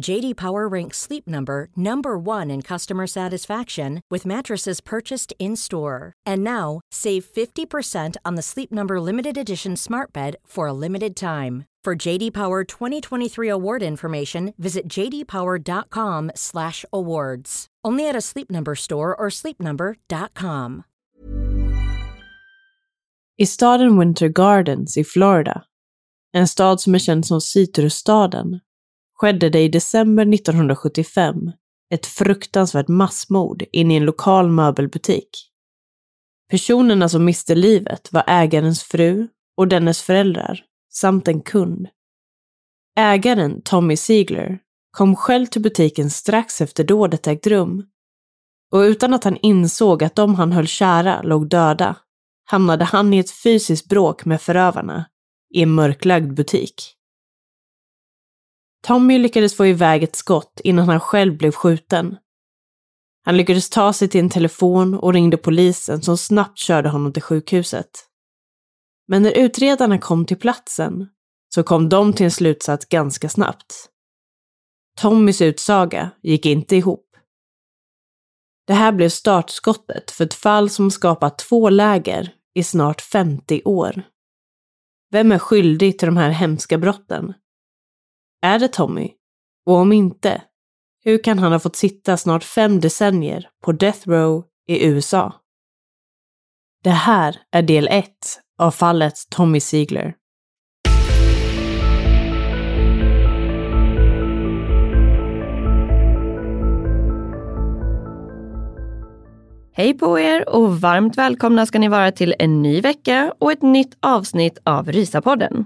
JD Power ranks Sleep Number number 1 in customer satisfaction with mattresses purchased in-store. And now, save 50% on the Sleep Number limited edition Smart Bed for a limited time. For JD Power 2023 award information, visit jdpower.com/awards. Only at a Sleep Number store or sleepnumber.com. I staden Winter Gardens i Florida, en stad som är känd som citrusstaden, skedde det i december 1975 ett fruktansvärt massmord in i en lokal möbelbutik. Personerna som miste livet var ägarens fru och dennes föräldrar samt en kund. Ägaren, Tommy Siegler, kom själv till butiken strax efter dådet ägt rum och utan att han insåg att de han höll kära låg döda hamnade han i ett fysiskt bråk med förövarna i en mörklagd butik. Tommy lyckades få iväg ett skott innan han själv blev skjuten. Han lyckades ta sig till en telefon och ringde polisen som snabbt körde honom till sjukhuset. Men när utredarna kom till platsen så kom de till en slutsats ganska snabbt. Tommys utsaga gick inte ihop. Det här blev startskottet för ett fall som skapat två läger i snart 50 år. Vem är skyldig till de här hemska brotten? Är det Tommy? Och om inte, hur kan han ha fått sitta snart fem decennier på Death Row i USA? Det här är del 1 av fallet Tommy Ziegler. Hej på er och varmt välkomna ska ni vara till en ny vecka och ett nytt avsnitt av Rysapodden.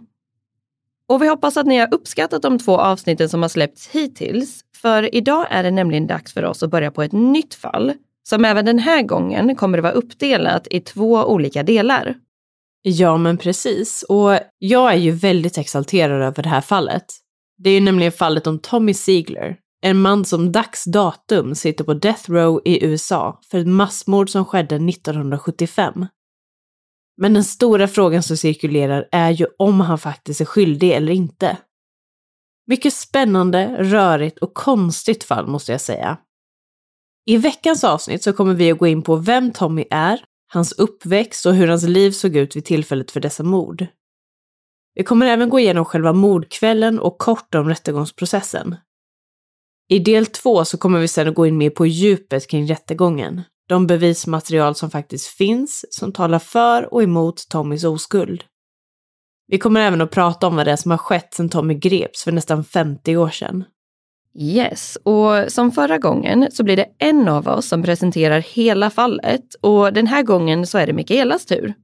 Och vi hoppas att ni har uppskattat de två avsnitten som har släppts hittills. För idag är det nämligen dags för oss att börja på ett nytt fall som även den här gången kommer att vara uppdelat i två olika delar. Ja, men precis. Och jag är ju väldigt exalterad över det här fallet. Det är ju nämligen fallet om Tommy Siegler, en man som dags datum sitter på Death Row i USA för ett massmord som skedde 1975. Men den stora frågan som cirkulerar är ju om han faktiskt är skyldig eller inte. Mycket spännande, rörigt och konstigt fall måste jag säga. I veckans avsnitt så kommer vi att gå in på vem Tommy är, hans uppväxt och hur hans liv såg ut vid tillfället för dessa mord. Vi kommer även gå igenom själva mordkvällen och kort om rättegångsprocessen. I del två så kommer vi sedan att gå in mer på djupet kring rättegången, de bevismaterial som faktiskt finns som talar för och emot Tommys oskuld. Vi kommer även att prata om vad det är som har skett sedan Tommy greps för nästan 50 år sedan. Yes, och som förra gången så blir det en av oss som presenterar hela fallet och den här gången så är det Mikaelas tur.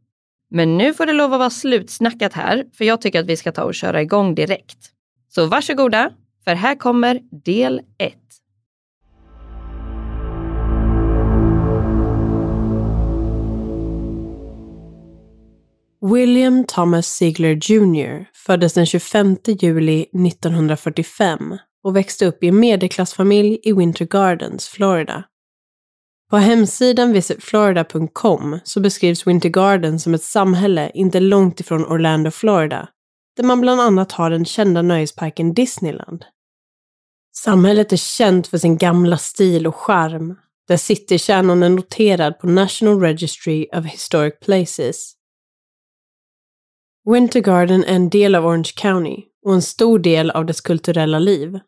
Men nu får det lov att vara slutsnackat här, för jag tycker att vi ska ta och köra igång direkt. Så varsågoda, för här kommer del 1. William Thomas Ziegler Jr föddes den 25 juli 1945 och växte upp i en medelklassfamilj i Winter Gardens, Florida. På hemsidan visitflorida.com så beskrivs Winter Gardens som ett samhälle inte långt ifrån Orlando, Florida, där man bland annat har den kända nöjesparken Disneyland. Samhället är känt för sin gamla stil och charm, där citykärnan är noterad på National Registry of Historic Places. Winter Garden är en del av Orange County och en stor del av dess kulturella liv.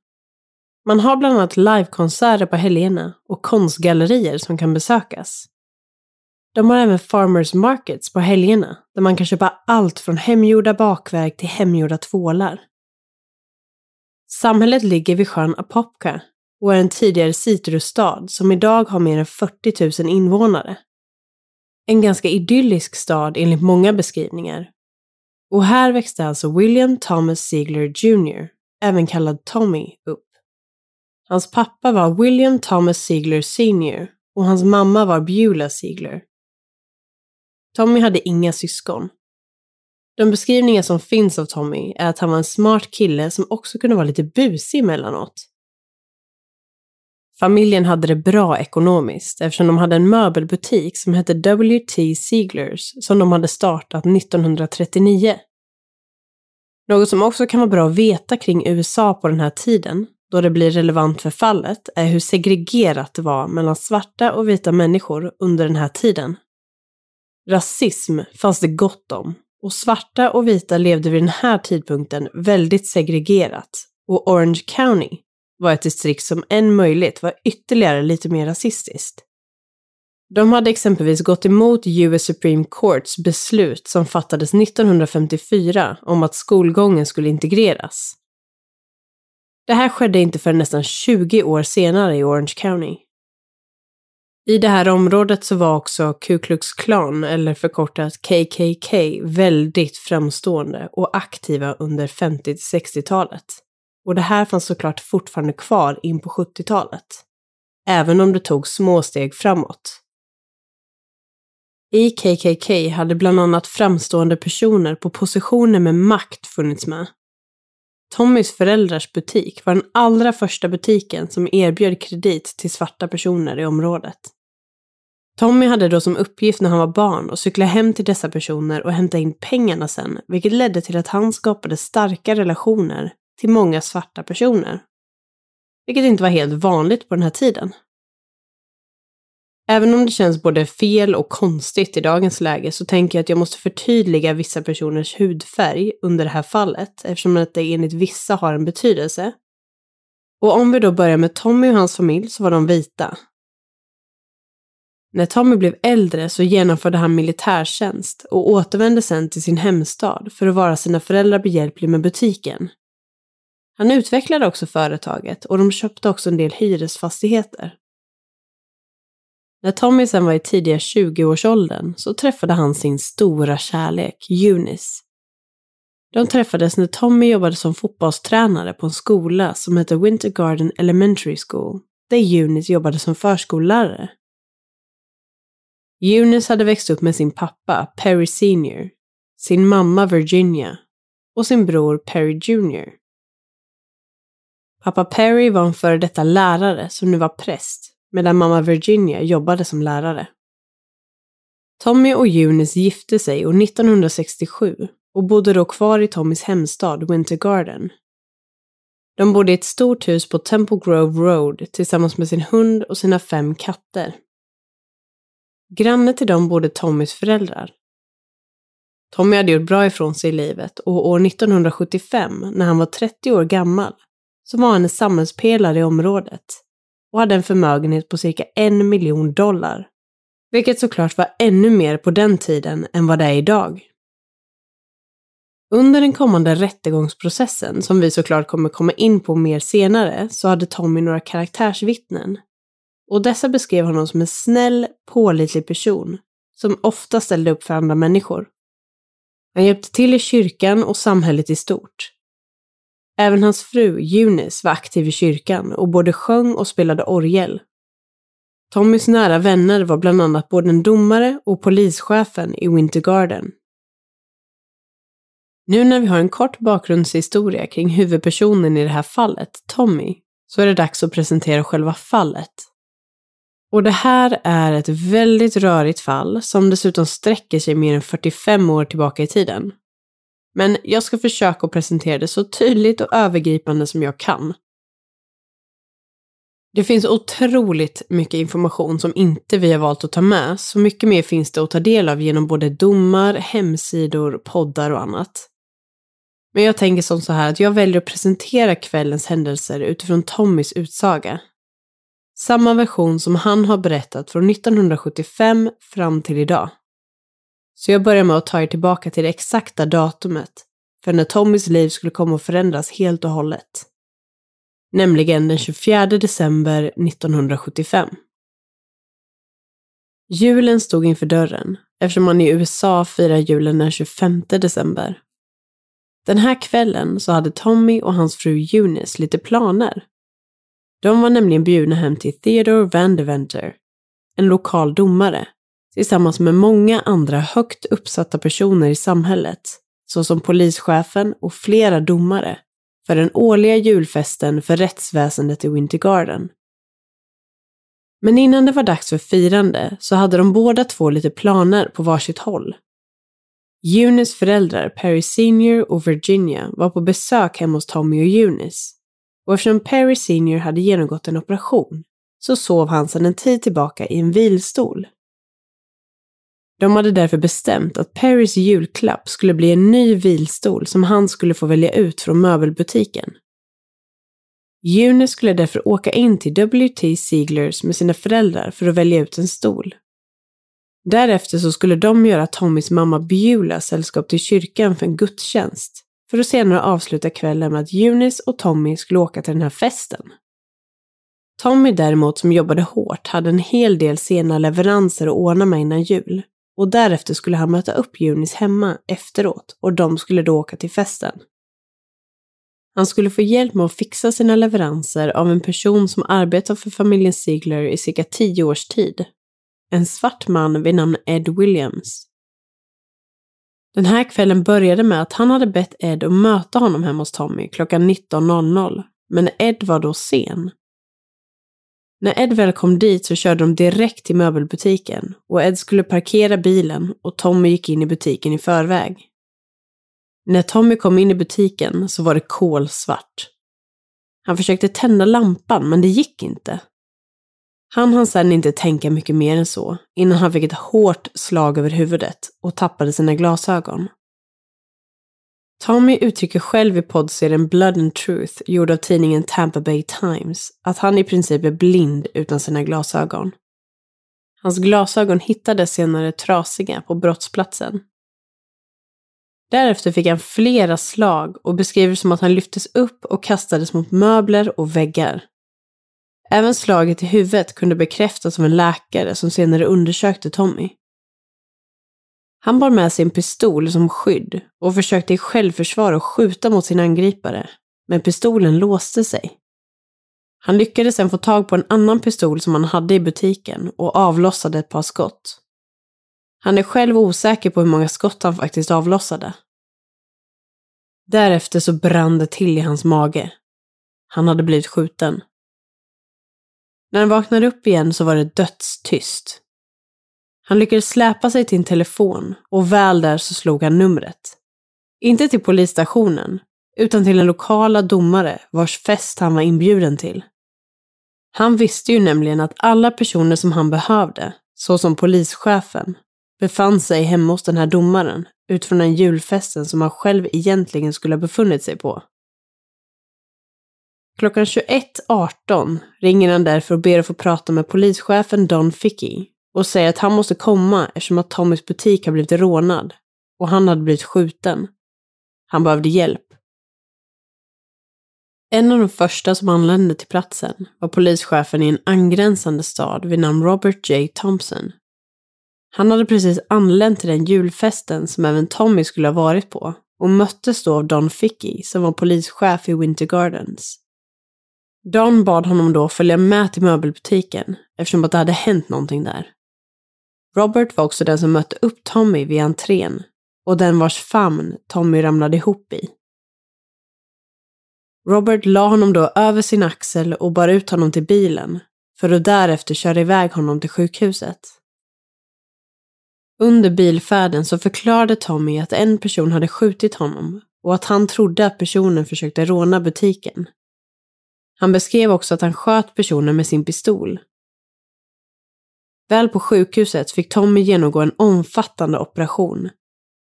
Man har bland annat livekonserter på helgerna och konstgallerier som kan besökas. De har även farmers markets på helgerna där man kan köpa allt från hemgjorda bakverk till hemgjorda tvålar. Samhället ligger vid sjön Apopka och är en tidigare citrusstad som idag har mer än 40 000 invånare. En ganska idyllisk stad enligt många beskrivningar. Och här växte alltså William Thomas Ziegler Jr., även kallad Tommy, upp. Hans pappa var William Thomas Ziegler Sr. och hans mamma var Beulah Ziegler. Tommy hade inga syskon. De beskrivningar som finns av Tommy är att han var en smart kille som också kunde vara lite busig emellanåt. Familjen hade det bra ekonomiskt eftersom de hade en möbelbutik som hette W.T. Sieglers som de hade startat 1939. Något som också kan vara bra att veta kring USA på den här tiden, då det blir relevant för fallet, är hur segregerat det var mellan svarta och vita människor under den här tiden. Rasism fanns det gott om och svarta och vita levde vid den här tidpunkten väldigt segregerat och Orange County var ett distrikt som än möjligt var ytterligare lite mer rasistiskt. De hade exempelvis gått emot US Supreme Courts beslut som fattades 1954 om att skolgången skulle integreras. Det här skedde inte förrän nästan 20 år senare i Orange County. I det här området så var också Ku Klux Klan, eller förkortat KKK, väldigt framstående och aktiva under 50-60-talet. Och det här fanns såklart fortfarande kvar in på 70-talet. Även om det tog små steg framåt. I KKK hade bland annat framstående personer på positioner med makt funnits med. Tommys föräldrars butik var den allra första butiken som erbjöd kredit till svarta personer i området. Tommy hade då som uppgift när han var barn att cykla hem till dessa personer och hämta in pengarna sen, vilket ledde till att han skapade starka relationer till många svarta personer. Vilket inte var helt vanligt på den här tiden. Även om det känns både fel och konstigt i dagens läge så tänker jag att jag måste förtydliga vissa personers hudfärg under det här fallet eftersom det enligt vissa har en betydelse. Och om vi då börjar med Tommy och hans familj så var de vita. När Tommy blev äldre så genomförde han militärtjänst och återvände sen till sin hemstad för att vara sina föräldrar behjälplig med butiken. Han utvecklade också företaget och de köpte också en del hyresfastigheter. När Tommy sen var i tidiga 20-årsåldern så träffade han sin stora kärlek, Eunice. De träffades när Tommy jobbade som fotbollstränare på en skola som hette Winter Garden Elementary School, där Eunice jobbade som förskollärare. Eunice hade växt upp med sin pappa, Perry Senior, sin mamma Virginia och sin bror Perry Junior. Pappa Perry var en före detta lärare som nu var präst, medan mamma Virginia jobbade som lärare. Tommy och Eunice gifte sig år 1967 och bodde då kvar i Tommys hemstad Winter Garden. De bodde i ett stort hus på Temple Grove Road tillsammans med sin hund och sina fem katter. Granne till dem bodde Tommys föräldrar. Tommy hade gjort bra ifrån sig i livet och år 1975, när han var 30 år gammal, som var en samhällspelare i området och hade en förmögenhet på cirka en miljon dollar. Vilket såklart var ännu mer på den tiden än vad det är idag. Under den kommande rättegångsprocessen, som vi såklart kommer komma in på mer senare, så hade Tommy några karaktärsvittnen och dessa beskrev honom som en snäll, pålitlig person som ofta ställde upp för andra människor. Han hjälpte till i kyrkan och samhället i stort. Även hans fru Eunice var aktiv i kyrkan och både sjöng och spelade orgel. Tommys nära vänner var bland annat både en domare och polischefen i Winter Garden. Nu när vi har en kort bakgrundshistoria kring huvudpersonen i det här fallet, Tommy, så är det dags att presentera själva fallet. Och det här är ett väldigt rörigt fall som dessutom sträcker sig mer än 45 år tillbaka i tiden. Men jag ska försöka att presentera det så tydligt och övergripande som jag kan. Det finns otroligt mycket information som inte vi har valt att ta med, så mycket mer finns det att ta del av genom både domar, hemsidor, poddar och annat. Men jag tänker som så här att jag väljer att presentera kvällens händelser utifrån Tommys utsaga. Samma version som han har berättat från 1975 fram till idag. Så jag börjar med att ta er tillbaka till det exakta datumet för när Tommys liv skulle komma att förändras helt och hållet. Nämligen den 24 december 1975. Julen stod inför dörren eftersom man i USA firar julen den 25 december. Den här kvällen så hade Tommy och hans fru Eunice lite planer. De var nämligen bjudna hem till Theodore Vandeventer, en lokal domare, tillsammans med många andra högt uppsatta personer i samhället, såsom polischefen och flera domare, för den årliga julfesten för rättsväsendet i Winter Garden. Men innan det var dags för firande så hade de båda två lite planer på varsitt håll. Eunice föräldrar, Perry Senior och Virginia, var på besök hemma hos Tommy och Eunice. Och eftersom Perry Senior hade genomgått en operation så sov han sedan en tid tillbaka i en vilstol. De hade därför bestämt att Perrys julklapp skulle bli en ny vilstol som han skulle få välja ut från möbelbutiken. June skulle därför åka in till W.T. Sieglers med sina föräldrar för att välja ut en stol. Därefter så skulle de göra Tommys mamma Beulah sällskap till kyrkan för en gudstjänst, för att senare avsluta kvällen med att Eunice och Tommy skulle åka till den här festen. Tommy däremot, som jobbade hårt, hade en hel del sena leveranser att ordna med innan jul. Och därefter skulle han möta upp Junis hemma efteråt och de skulle då åka till festen. Han skulle få hjälp med att fixa sina leveranser av en person som arbetat för familjen Ziegler i cirka tio års tid en svart man vid namn Ed Williams. Den här kvällen började med att han hade bett Ed att möta honom hemma hos Tommy klockan 19.00, men Ed var då sen. När Ed väl kom dit så körde de direkt till möbelbutiken och Ed skulle parkera bilen och Tommy gick in i butiken i förväg. När Tommy kom in i butiken så var det kolsvart. Han försökte tända lampan men det gick inte. Han hann sedan inte tänka mycket mer än så innan han fick ett hårt slag över huvudet och tappade sina glasögon. Tommy uttrycker själv i poddserien Blood and Truth, gjord av tidningen Tampa Bay Times, att han i princip är blind utan sina glasögon. Hans glasögon hittades senare trasiga på brottsplatsen. Därefter fick han flera slag och beskriver som att han lyftes upp och kastades mot möbler och väggar. Även slaget i huvudet kunde bekräftas av en läkare som senare undersökte Tommy. Han bar med sig en pistol som skydd och försökte i självförsvar att skjuta mot sin angripare, men pistolen låste sig. Han lyckades sen få tag på en annan pistol som han hade i butiken och avlossade ett par skott. Han är själv osäker på hur många skott han faktiskt avlossade. Därefter så brann det till i hans mage. Han hade blivit skjuten. När han vaknade upp igen så var det dödstyst. Han lyckades släpa sig till en telefon och väl där så slog han numret. Inte till polisstationen, utan till den lokala domare vars fest han var inbjuden till. Han visste ju nämligen att alla personer som han behövde, såsom polischefen, befann sig hemma hos den här domaren utifrån den julfesten som han själv egentligen skulle ha befunnit sig på. Klockan 21.18 ringer han därför och ber att få prata med polischefen Don Fickey och säger att han måste komma eftersom att Tommys butik har blivit rånad och han hade blivit skjuten. Han behövde hjälp. En av de första som anlände till platsen var polischefen i en angränsande stad vid namn Robert J. Thompson. Han hade precis anlänt till den julfesten som även Tommy skulle ha varit på och möttes då av Don Fickey som var polischef i Winter Gardens. Don bad honom då följa med till möbelbutiken eftersom att det hade hänt någonting där. Robert var också den som mötte upp Tommy vid entrén och den vars famn Tommy ramlade ihop i. Robert la honom då över sin axel och bar ut honom till bilen för att därefter köra iväg honom till sjukhuset. Under bilfärden så förklarade Tommy att en person hade skjutit honom och att han trodde att personen försökte råna butiken. Han beskrev också att han sköt personen med sin pistol. Väl på sjukhuset fick Tommy genomgå en omfattande operation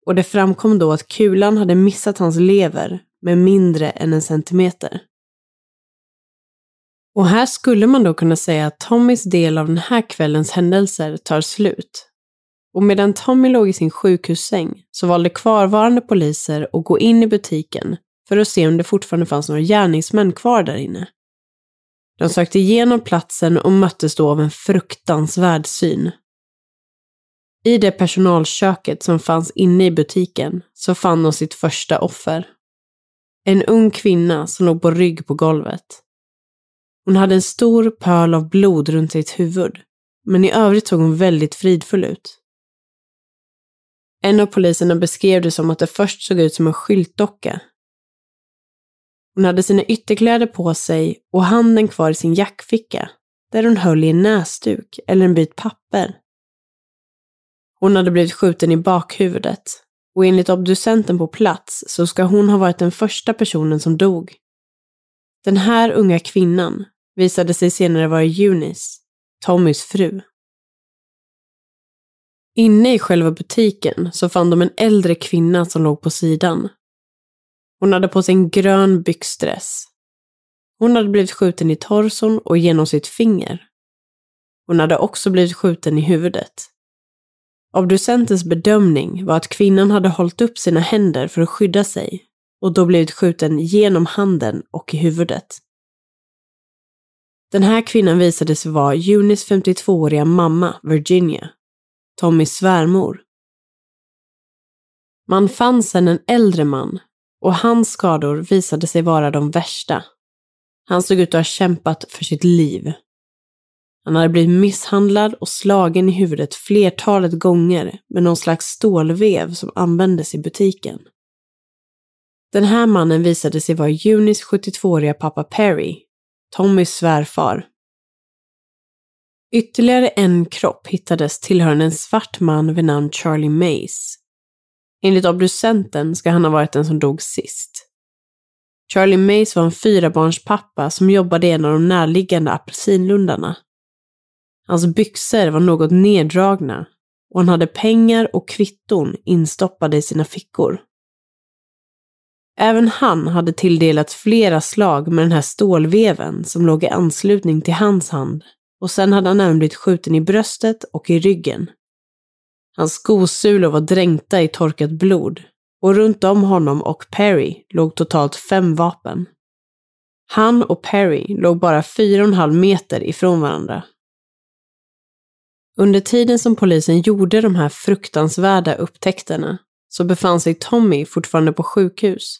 och det framkom då att kulan hade missat hans lever med mindre än en centimeter. Och här skulle man då kunna säga att Tommys del av den här kvällens händelser tar slut. Och medan Tommy låg i sin sjukhussäng så valde kvarvarande poliser att gå in i butiken för att se om det fortfarande fanns några gärningsmän kvar där inne. De sökte igenom platsen och möttes då av en fruktansvärd syn. I det personalköket som fanns inne i butiken så fann de sitt första offer. En ung kvinna som låg på rygg på golvet. Hon hade en stor pöl av blod runt sitt huvud, men i övrigt såg hon väldigt fridfull ut. En av poliserna beskrev det som att det först såg ut som en skyltdocka. Hon hade sina ytterkläder på sig och handen kvar i sin jackficka, där hon höll i en näsduk eller en bit papper. Hon hade blivit skjuten i bakhuvudet och enligt obducenten på plats så ska hon ha varit den första personen som dog. Den här unga kvinnan visade sig senare vara Eunice, Tommys fru. Inne i själva butiken så fann de en äldre kvinna som låg på sidan. Hon hade på sig en grön byxdress. Hon hade blivit skjuten i torson och genom sitt finger. Hon hade också blivit skjuten i huvudet. Obducentens bedömning var att kvinnan hade hållit upp sina händer för att skydda sig och då blivit skjuten genom handen och i huvudet. Den här kvinnan visade sig vara Junis 52-åriga mamma, Virginia, Tommys svärmor. Man fann sedan en äldre man och hans skador visade sig vara de värsta. Han såg ut att ha kämpat för sitt liv. Han hade blivit misshandlad och slagen i huvudet flertalet gånger med någon slags stålvev som användes i butiken. Den här mannen visade sig vara Junis 72-åriga pappa Perry, Tommys svärfar. Ytterligare en kropp hittades tillhörande en svart man vid namn Charlie Mays. Enligt obducenten ska han ha varit den som dog sist. Charlie Mays var en fyrabarnspappa som jobbade i en av de närliggande apelsinlundarna. Hans byxor var något neddragna och han hade pengar och kvitton instoppade i sina fickor. Även han hade tilldelats flera slag med den här stålveven som låg i anslutning till hans hand och sen hade han även blivit skjuten i bröstet och i ryggen. Hans skosulor var dränkta i torkat blod och runt om honom och Perry låg totalt fem vapen. Han och Perry låg bara fyra och en halv meter ifrån varandra. Under tiden som polisen gjorde de här fruktansvärda upptäckterna så befann sig Tommy fortfarande på sjukhus.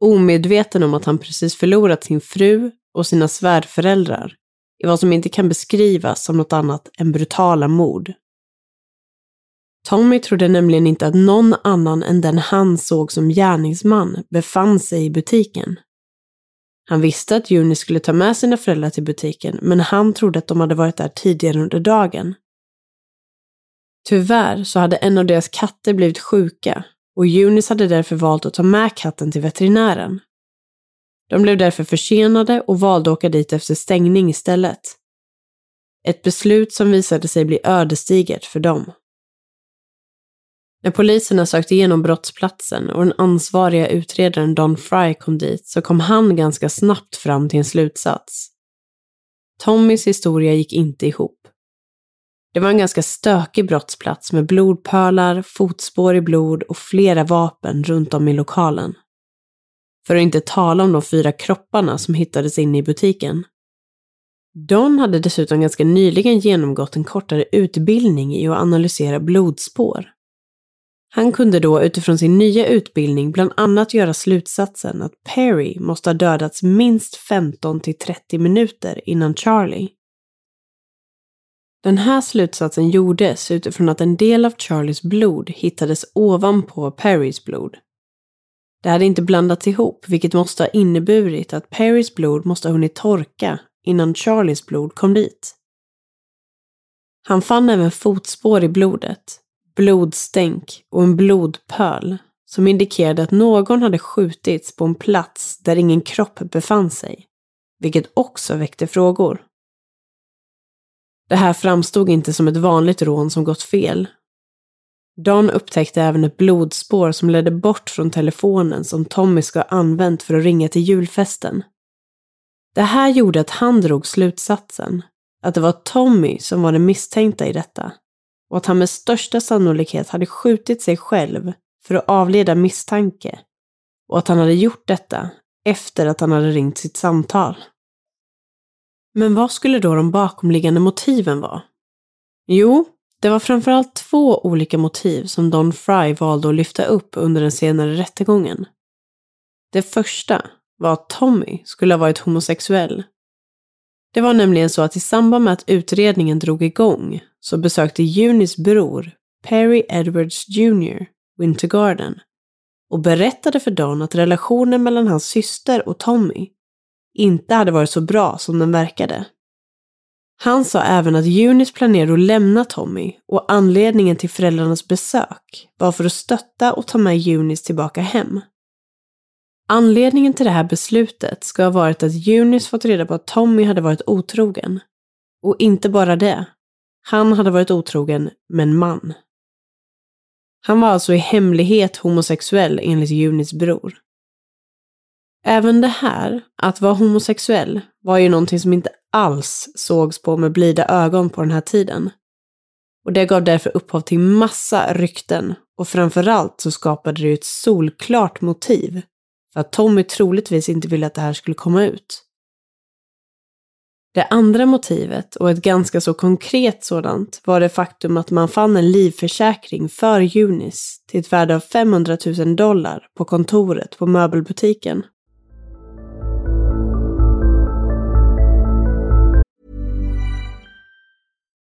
Omedveten om att han precis förlorat sin fru och sina svärföräldrar i vad som inte kan beskrivas som något annat än brutala mord. Tommy trodde nämligen inte att någon annan än den han såg som gärningsman befann sig i butiken. Han visste att Juni skulle ta med sina föräldrar till butiken, men han trodde att de hade varit där tidigare under dagen. Tyvärr så hade en av deras katter blivit sjuka och Junis hade därför valt att ta med katten till veterinären. De blev därför försenade och valde att åka dit efter stängning istället. Ett beslut som visade sig bli ödesdigert för dem. När poliserna sökte igenom brottsplatsen och den ansvariga utredaren Don Fry kom dit så kom han ganska snabbt fram till en slutsats. Tommys historia gick inte ihop. Det var en ganska stökig brottsplats med blodpölar, fotspår i blod och flera vapen runt om i lokalen. För att inte tala om de fyra kropparna som hittades inne i butiken. Don hade dessutom ganska nyligen genomgått en kortare utbildning i att analysera blodspår. Han kunde då utifrån sin nya utbildning bland annat göra slutsatsen att Perry måste ha dödats minst 15 till 30 minuter innan Charlie. Den här slutsatsen gjordes utifrån att en del av Charlies blod hittades ovanpå Perrys blod. Det hade inte blandats ihop, vilket måste ha inneburit att Perrys blod måste ha hunnit torka innan Charlies blod kom dit. Han fann även fotspår i blodet, blodstänk och en blodpöl som indikerade att någon hade skjutits på en plats där ingen kropp befann sig, vilket också väckte frågor. Det här framstod inte som ett vanligt rån som gått fel. Don upptäckte även ett blodspår som ledde bort från telefonen som Tommy ska ha använt för att ringa till julfesten. Det här gjorde att han drog slutsatsen att det var Tommy som var den misstänkta i detta och att han med största sannolikhet hade skjutit sig själv för att avleda misstanke och att han hade gjort detta efter att han hade ringt sitt samtal. Men vad skulle då de bakomliggande motiven vara? Jo, det var framförallt två olika motiv som Don Fry valde att lyfta upp under den senare rättegången. Det första var att Tommy skulle ha varit homosexuell. Det var nämligen så att i samband med att utredningen drog igång så besökte Junis bror, Perry Edwards Jr, Winter Garden och berättade för Don att relationen mellan hans syster och Tommy inte hade varit så bra som den verkade. Han sa även att Junis planerade att lämna Tommy och anledningen till föräldrarnas besök var för att stötta och ta med Junis tillbaka hem. Anledningen till det här beslutet ska ha varit att Eunice fått reda på att Tommy hade varit otrogen. Och inte bara det. Han hade varit otrogen med en man. Han var alltså i hemlighet homosexuell enligt Eunices bror. Även det här, att vara homosexuell, var ju någonting som inte alls sågs på med blida ögon på den här tiden. Och det gav därför upphov till massa rykten och framförallt så skapade det ett solklart motiv för att Tommy troligtvis inte ville att det här skulle komma ut. Det andra motivet, och ett ganska så konkret sådant, var det faktum att man fann en livförsäkring för Junis till ett värde av 500 000 dollar på kontoret på möbelbutiken.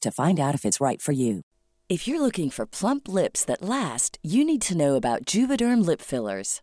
to find out if it's right for you. If you're looking for plump lips that last, you need to know about Juvederm lip fillers.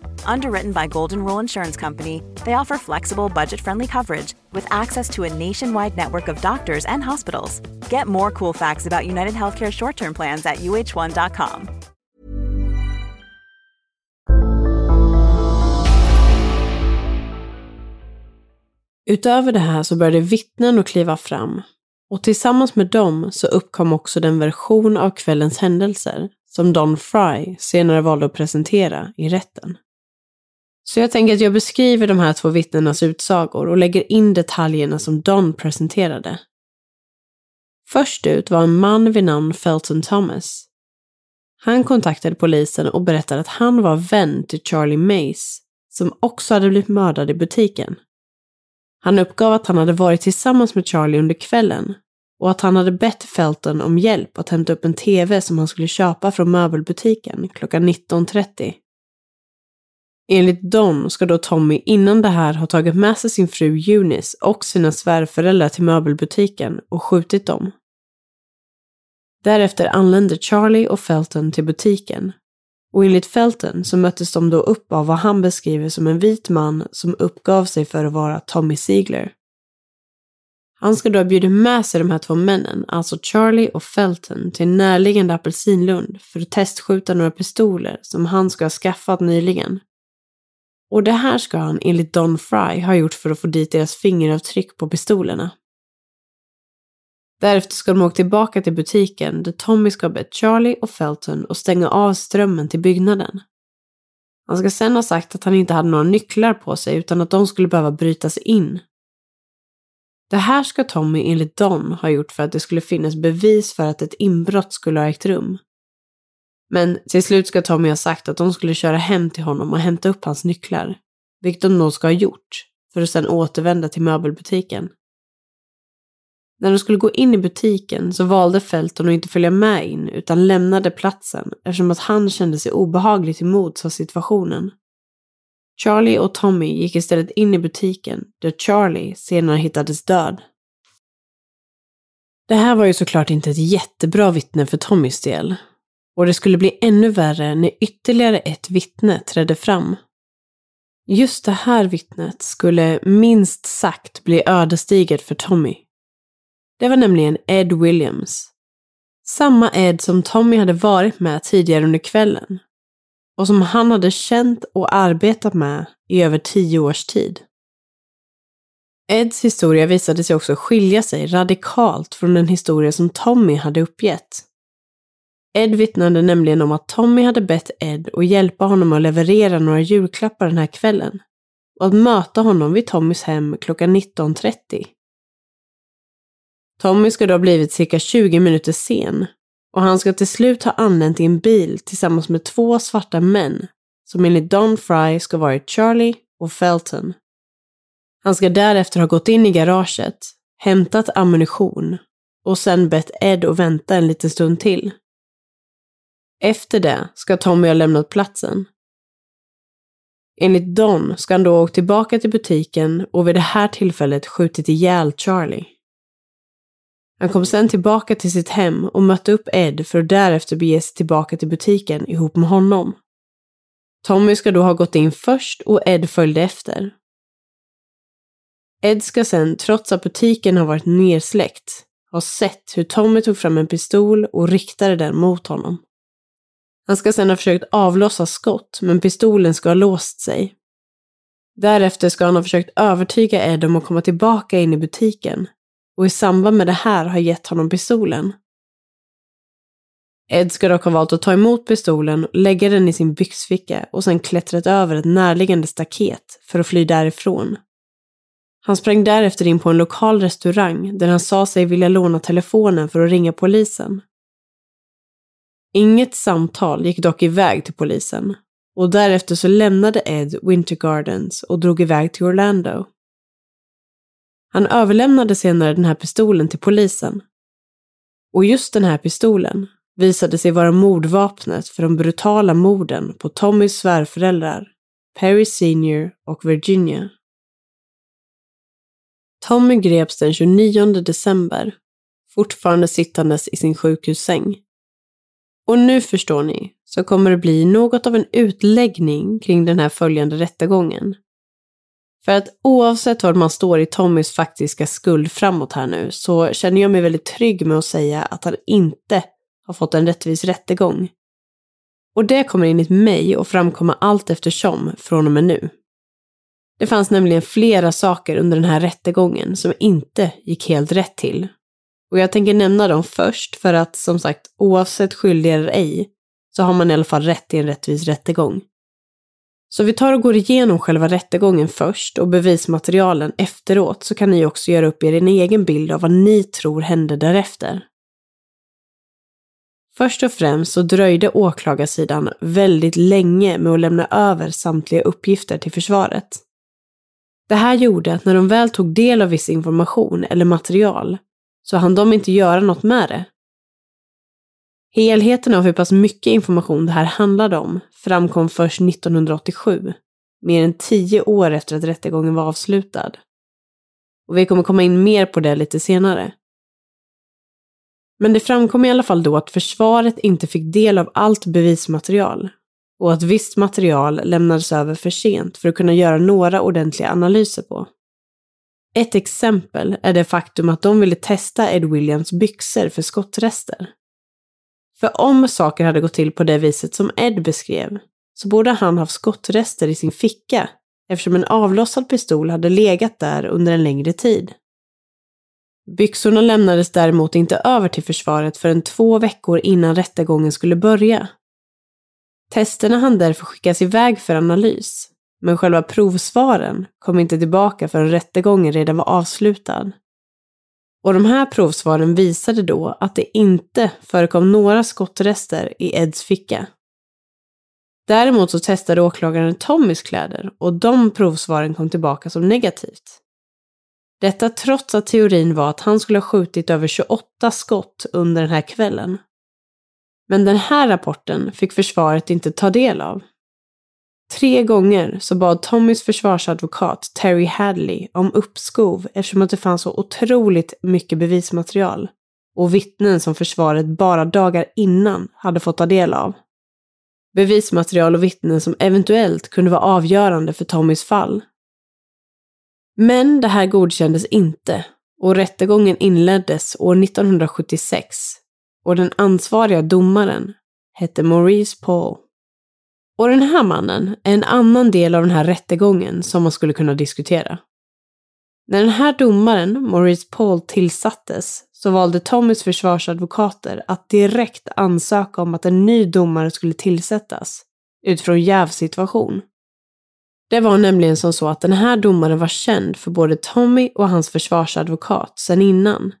Underwritten by Golden Rule Insurance Company, they offer flexible, budget friendly coverage with access to a nationwide network of doctors and hospitals. Get more cool facts about United Healthcare short term plans at uh1.com. Utöver det här så började vittnen att kliva fram och tillsammans med dem så uppkom också den version av kvällens händelser som Don Fry senare valde att presentera i rätten. Så jag tänker att jag beskriver de här två vittnenas utsagor och lägger in detaljerna som Don presenterade. Först ut var en man vid namn Felton Thomas. Han kontaktade polisen och berättade att han var vän till Charlie Mace, som också hade blivit mördad i butiken. Han uppgav att han hade varit tillsammans med Charlie under kvällen och att han hade bett Felton om hjälp att hämta upp en TV som han skulle köpa från möbelbutiken klockan 19.30. Enligt Don ska då Tommy innan det här ha tagit med sig sin fru Eunice och sina svärföräldrar till möbelbutiken och skjutit dem. Därefter anländer Charlie och Felton till butiken och enligt Felton så möttes de då upp av vad han beskriver som en vit man som uppgav sig för att vara Tommy Ziegler. Han ska då ha bjudit med sig de här två männen, alltså Charlie och Felton, till en närliggande apelsinlund för att testskjuta några pistoler som han ska ha skaffat nyligen. Och det här ska han enligt Don Fry ha gjort för att få dit deras fingeravtryck på pistolerna. Därefter ska de åka tillbaka till butiken där Tommy ska ha bett Charlie och Felton att stänga av strömmen till byggnaden. Han ska sen ha sagt att han inte hade några nycklar på sig utan att de skulle behöva brytas in. Det här ska Tommy enligt Don ha gjort för att det skulle finnas bevis för att ett inbrott skulle ha ägt rum. Men till slut ska Tommy ha sagt att de skulle köra hem till honom och hämta upp hans nycklar, vilket de nog ska ha gjort, för att sedan återvända till möbelbutiken. När de skulle gå in i butiken så valde Felton att inte följa med in utan lämnade platsen eftersom att han kände sig obehagligt till mods av situationen. Charlie och Tommy gick istället in i butiken där Charlie senare hittades död. Det här var ju såklart inte ett jättebra vittne för Tommys del. Och det skulle bli ännu värre när ytterligare ett vittne trädde fram. Just det här vittnet skulle minst sagt bli ödesdigert för Tommy. Det var nämligen Ed Williams. Samma Ed som Tommy hade varit med tidigare under kvällen. Och som han hade känt och arbetat med i över tio års tid. Eds historia visade sig också skilja sig radikalt från den historia som Tommy hade uppgett. Ed vittnade nämligen om att Tommy hade bett Ed att hjälpa honom att leverera några julklappar den här kvällen och att möta honom vid Tommys hem klockan 19.30. Tommy ska då ha blivit cirka 20 minuter sen och han ska till slut ha anlänt i en bil tillsammans med två svarta män som enligt Don Fry ska varit Charlie och Felton. Han ska därefter ha gått in i garaget, hämtat ammunition och sen bett Ed att vänta en liten stund till. Efter det ska Tommy ha lämnat platsen. Enligt Don ska han då ha åkt tillbaka till butiken och vid det här tillfället skjutit ihjäl Charlie. Han kom sen tillbaka till sitt hem och mötte upp Ed för att därefter bege sig tillbaka till butiken ihop med honom. Tommy ska då ha gått in först och Ed följde efter. Ed ska sen, trots att butiken har varit nersläckt, ha sett hur Tommy tog fram en pistol och riktade den mot honom. Han ska sedan ha försökt avlossa skott, men pistolen ska ha låst sig. Därefter ska han ha försökt övertyga Ed om att komma tillbaka in i butiken och i samband med det här ha gett honom pistolen. Ed ska dock ha valt att ta emot pistolen, lägga den i sin byxficka och sedan klättrat över ett närliggande staket för att fly därifrån. Han sprang därefter in på en lokal restaurang där han sa sig vilja låna telefonen för att ringa polisen. Inget samtal gick dock iväg till polisen och därefter så lämnade Ed Winter Gardens och drog iväg till Orlando. Han överlämnade senare den här pistolen till polisen. Och just den här pistolen visade sig vara mordvapnet för de brutala morden på Tommys svärföräldrar, Perry Senior och Virginia. Tommy greps den 29 december, fortfarande sittandes i sin sjukhussäng. Och nu förstår ni, så kommer det bli något av en utläggning kring den här följande rättegången. För att oavsett var man står i Tommys faktiska skuld framåt här nu så känner jag mig väldigt trygg med att säga att han inte har fått en rättvis rättegång. Och det kommer enligt mig att framkomma allt eftersom från och med nu. Det fanns nämligen flera saker under den här rättegången som inte gick helt rätt till. Och jag tänker nämna dem först för att som sagt oavsett skyldig eller ej så har man i alla fall rätt till en rättvis rättegång. Så vi tar och går igenom själva rättegången först och bevismaterialen efteråt så kan ni också göra upp er en egen bild av vad ni tror hände därefter. Först och främst så dröjde åklagarsidan väldigt länge med att lämna över samtliga uppgifter till försvaret. Det här gjorde att när de väl tog del av viss information eller material så hann de inte göra något med det. Helheten av hur pass mycket information det här handlade om framkom först 1987, mer än tio år efter att rättegången var avslutad. Och vi kommer komma in mer på det lite senare. Men det framkom i alla fall då att försvaret inte fick del av allt bevismaterial och att visst material lämnades över för sent för att kunna göra några ordentliga analyser på. Ett exempel är det faktum att de ville testa Ed Williams byxor för skottrester. För om saker hade gått till på det viset som Ed beskrev så borde han haft skottrester i sin ficka eftersom en avlossad pistol hade legat där under en längre tid. Byxorna lämnades däremot inte över till försvaret förrän två veckor innan rättegången skulle börja. Testerna hann därför skickas iväg för analys, men själva provsvaren kom inte tillbaka förrän rättegången redan var avslutad. Och de här provsvaren visade då att det inte förekom några skottrester i Eds ficka. Däremot så testade åklagaren Tommys kläder och de provsvaren kom tillbaka som negativt. Detta trots att teorin var att han skulle ha skjutit över 28 skott under den här kvällen. Men den här rapporten fick försvaret inte ta del av. Tre gånger så bad Tommys försvarsadvokat Terry Hadley om uppskov eftersom att det fanns så otroligt mycket bevismaterial och vittnen som försvaret bara dagar innan hade fått ta del av. Bevismaterial och vittnen som eventuellt kunde vara avgörande för Tommys fall. Men det här godkändes inte och rättegången inleddes år 1976 och den ansvariga domaren hette Maurice Paul. Och den här mannen är en annan del av den här rättegången som man skulle kunna diskutera. När den här domaren, Maurice Paul, tillsattes så valde Tommys försvarsadvokater att direkt ansöka om att en ny domare skulle tillsättas utifrån jävsituation. Det var nämligen som så att den här domaren var känd för både Tommy och hans försvarsadvokat sedan innan.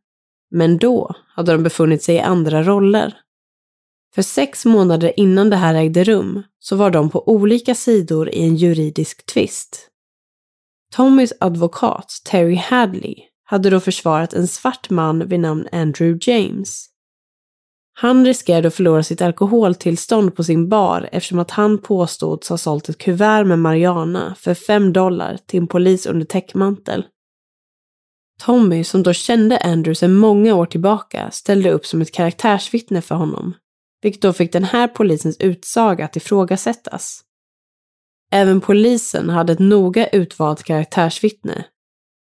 Men då hade de befunnit sig i andra roller. För sex månader innan det här ägde rum så var de på olika sidor i en juridisk tvist. Tommys advokat Terry Hadley hade då försvarat en svart man vid namn Andrew James. Han riskerade att förlora sitt alkoholtillstånd på sin bar eftersom att han påstods ha sålt ett kuvert med Mariana för 5 dollar till en polis under täckmantel. Tommy, som då kände Andrew sedan många år tillbaka, ställde upp som ett karaktärsvittne för honom, vilket då fick den här polisens utsaga att ifrågasättas. Även polisen hade ett noga utvalt karaktärsvittne.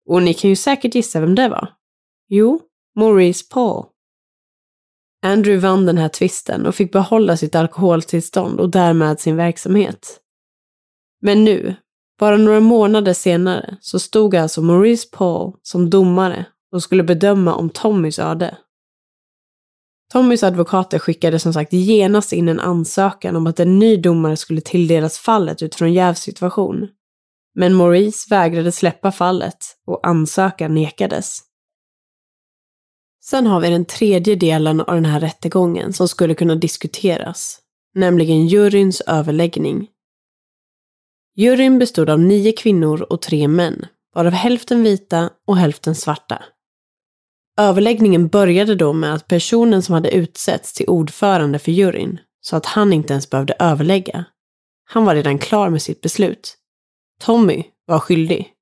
Och ni kan ju säkert gissa vem det var. Jo, Maurice Paul. Andrew vann den här tvisten och fick behålla sitt alkoholtillstånd och därmed sin verksamhet. Men nu, bara några månader senare, så stod alltså Maurice Paul som domare och skulle bedöma om Tommys öde. Tommys advokater skickade som sagt genast in en ansökan om att en ny domare skulle tilldelas fallet utifrån jävsituation. Men Maurice vägrade släppa fallet och ansökan nekades. Sen har vi den tredje delen av den här rättegången som skulle kunna diskuteras, nämligen juryns överläggning. Juryn bestod av nio kvinnor och tre män, varav hälften vita och hälften svarta. Överläggningen började då med att personen som hade utsetts till ordförande för juryn sa att han inte ens behövde överlägga. Han var redan klar med sitt beslut. Tommy var skyldig.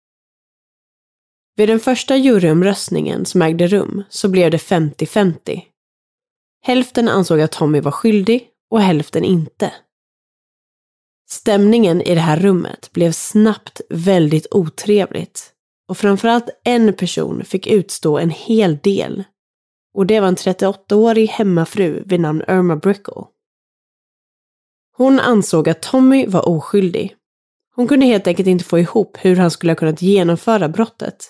Vid den första juryomröstningen som ägde rum så blev det 50-50. Hälften ansåg att Tommy var skyldig och hälften inte. Stämningen i det här rummet blev snabbt väldigt otrevligt och framförallt en person fick utstå en hel del. Och det var en 38-årig hemmafru vid namn Irma Brickle. Hon ansåg att Tommy var oskyldig Hon kunde helt enkelt inte få ihop hur han skulle ha kunnat genomföra brottet.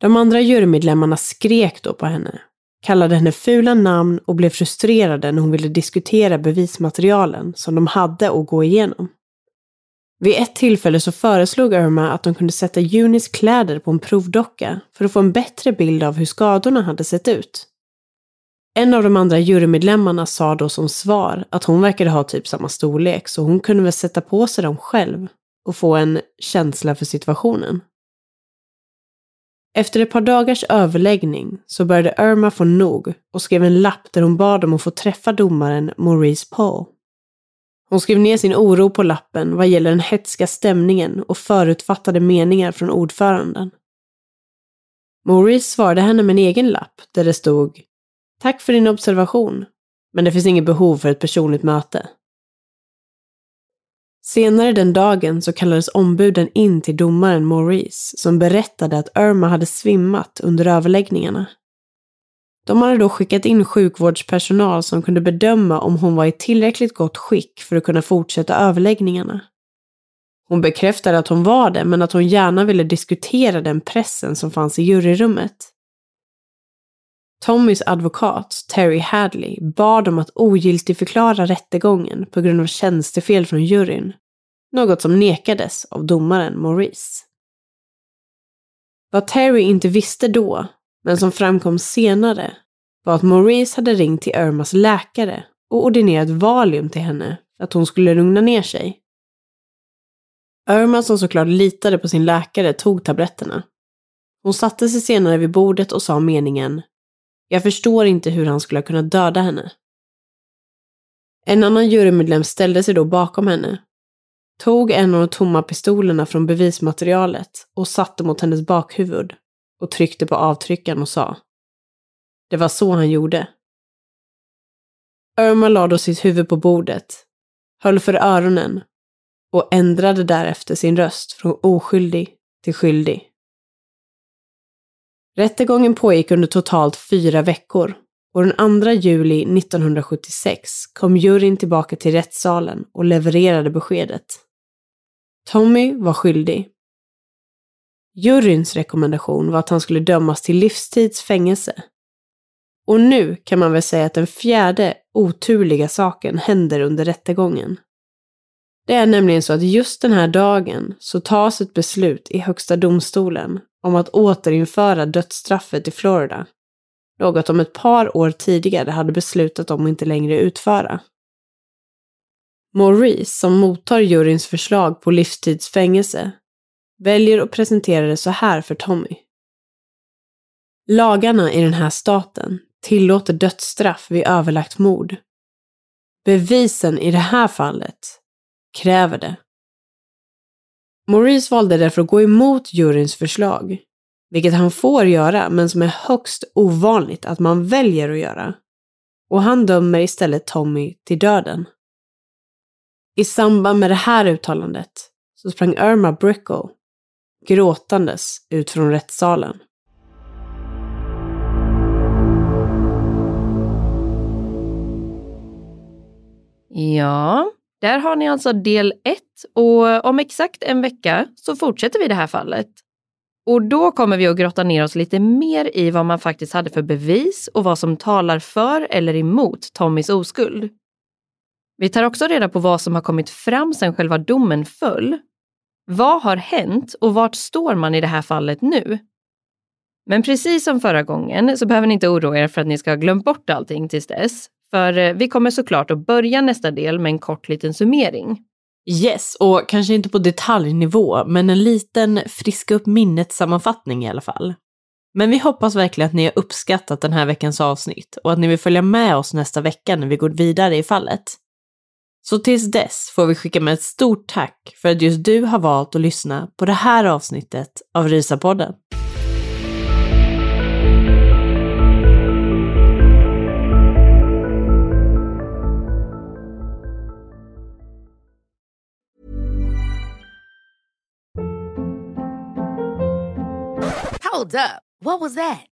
De andra jurymedlemmarna skrek då på henne, kallade henne fula namn och blev frustrerade när hon ville diskutera bevismaterialen som de hade att gå igenom. Vid ett tillfälle så föreslog Irma att de kunde sätta Junis kläder på en provdocka för att få en bättre bild av hur skadorna hade sett ut. En av de andra jurymedlemmarna sa då som svar att hon verkade ha typ samma storlek så hon kunde väl sätta på sig dem själv och få en känsla för situationen. Efter ett par dagars överläggning så började Irma få nog och skrev en lapp där hon bad om att få träffa domaren Maurice Paul. Hon skrev ner sin oro på lappen vad gäller den hetska stämningen och förutfattade meningar från ordföranden. Maurice svarade henne med en egen lapp där det stod Tack för din observation, men det finns inget behov för ett personligt möte. Senare den dagen så kallades ombuden in till domaren Maurice som berättade att Irma hade svimmat under överläggningarna. De hade då skickat in sjukvårdspersonal som kunde bedöma om hon var i tillräckligt gott skick för att kunna fortsätta överläggningarna. Hon bekräftade att hon var det, men att hon gärna ville diskutera den pressen som fanns i juryrummet. Tommys advokat, Terry Hadley, bad om att ogiltigförklara rättegången på grund av tjänstefel från juryn. Något som nekades av domaren Maurice. Vad Terry inte visste då, men som framkom senare, var att Maurice hade ringt till Irmas läkare och ordinerat Valium till henne för att hon skulle lugna ner sig. Irma, som såklart litade på sin läkare, tog tabletterna. Hon satte sig senare vid bordet och sa meningen jag förstår inte hur han skulle ha kunnat döda henne. En annan jurymedlem ställde sig då bakom henne, tog en av de tomma pistolerna från bevismaterialet och satte mot hennes bakhuvud och tryckte på avtryckaren och sa. Det var så han gjorde. Irma lade då sitt huvud på bordet, höll för öronen och ändrade därefter sin röst från oskyldig till skyldig. Rättegången pågick under totalt fyra veckor och den 2 juli 1976 kom juryn tillbaka till rättssalen och levererade beskedet. Tommy var skyldig. Juryns rekommendation var att han skulle dömas till livstids fängelse. Och nu kan man väl säga att den fjärde oturliga saken händer under rättegången. Det är nämligen så att just den här dagen så tas ett beslut i Högsta domstolen om att återinföra dödsstraffet i Florida. Något de ett par år tidigare hade beslutat om att inte längre utföra. Maurice, som mottar juryns förslag på livstidsfängelse, väljer att presentera det så här för Tommy. Lagarna i den här staten tillåter dödsstraff vid överlagt mord. Bevisen i det här fallet kräver det. Maurice valde därför att gå emot juryns förslag, vilket han får göra men som är högst ovanligt att man väljer att göra. Och han dömer istället Tommy till döden. I samband med det här uttalandet så sprang Irma Brickle gråtandes ut från rättssalen. Ja, där har ni alltså del 1 och om exakt en vecka så fortsätter vi det här fallet. Och då kommer vi att grotta ner oss lite mer i vad man faktiskt hade för bevis och vad som talar för eller emot Tommys oskuld. Vi tar också reda på vad som har kommit fram sedan själva domen föll. Vad har hänt och vart står man i det här fallet nu? Men precis som förra gången så behöver ni inte oroa er för att ni ska ha glömt bort allting tills dess. För eh, vi kommer såklart att börja nästa del med en kort liten summering. Yes, och kanske inte på detaljnivå, men en liten friska upp minnet-sammanfattning i alla fall. Men vi hoppas verkligen att ni har uppskattat den här veckans avsnitt och att ni vill följa med oss nästa vecka när vi går vidare i fallet. Så tills dess får vi skicka med ett stort tack för att just du har valt att lyssna på det här avsnittet av Rysapodden. Hold up. What was that?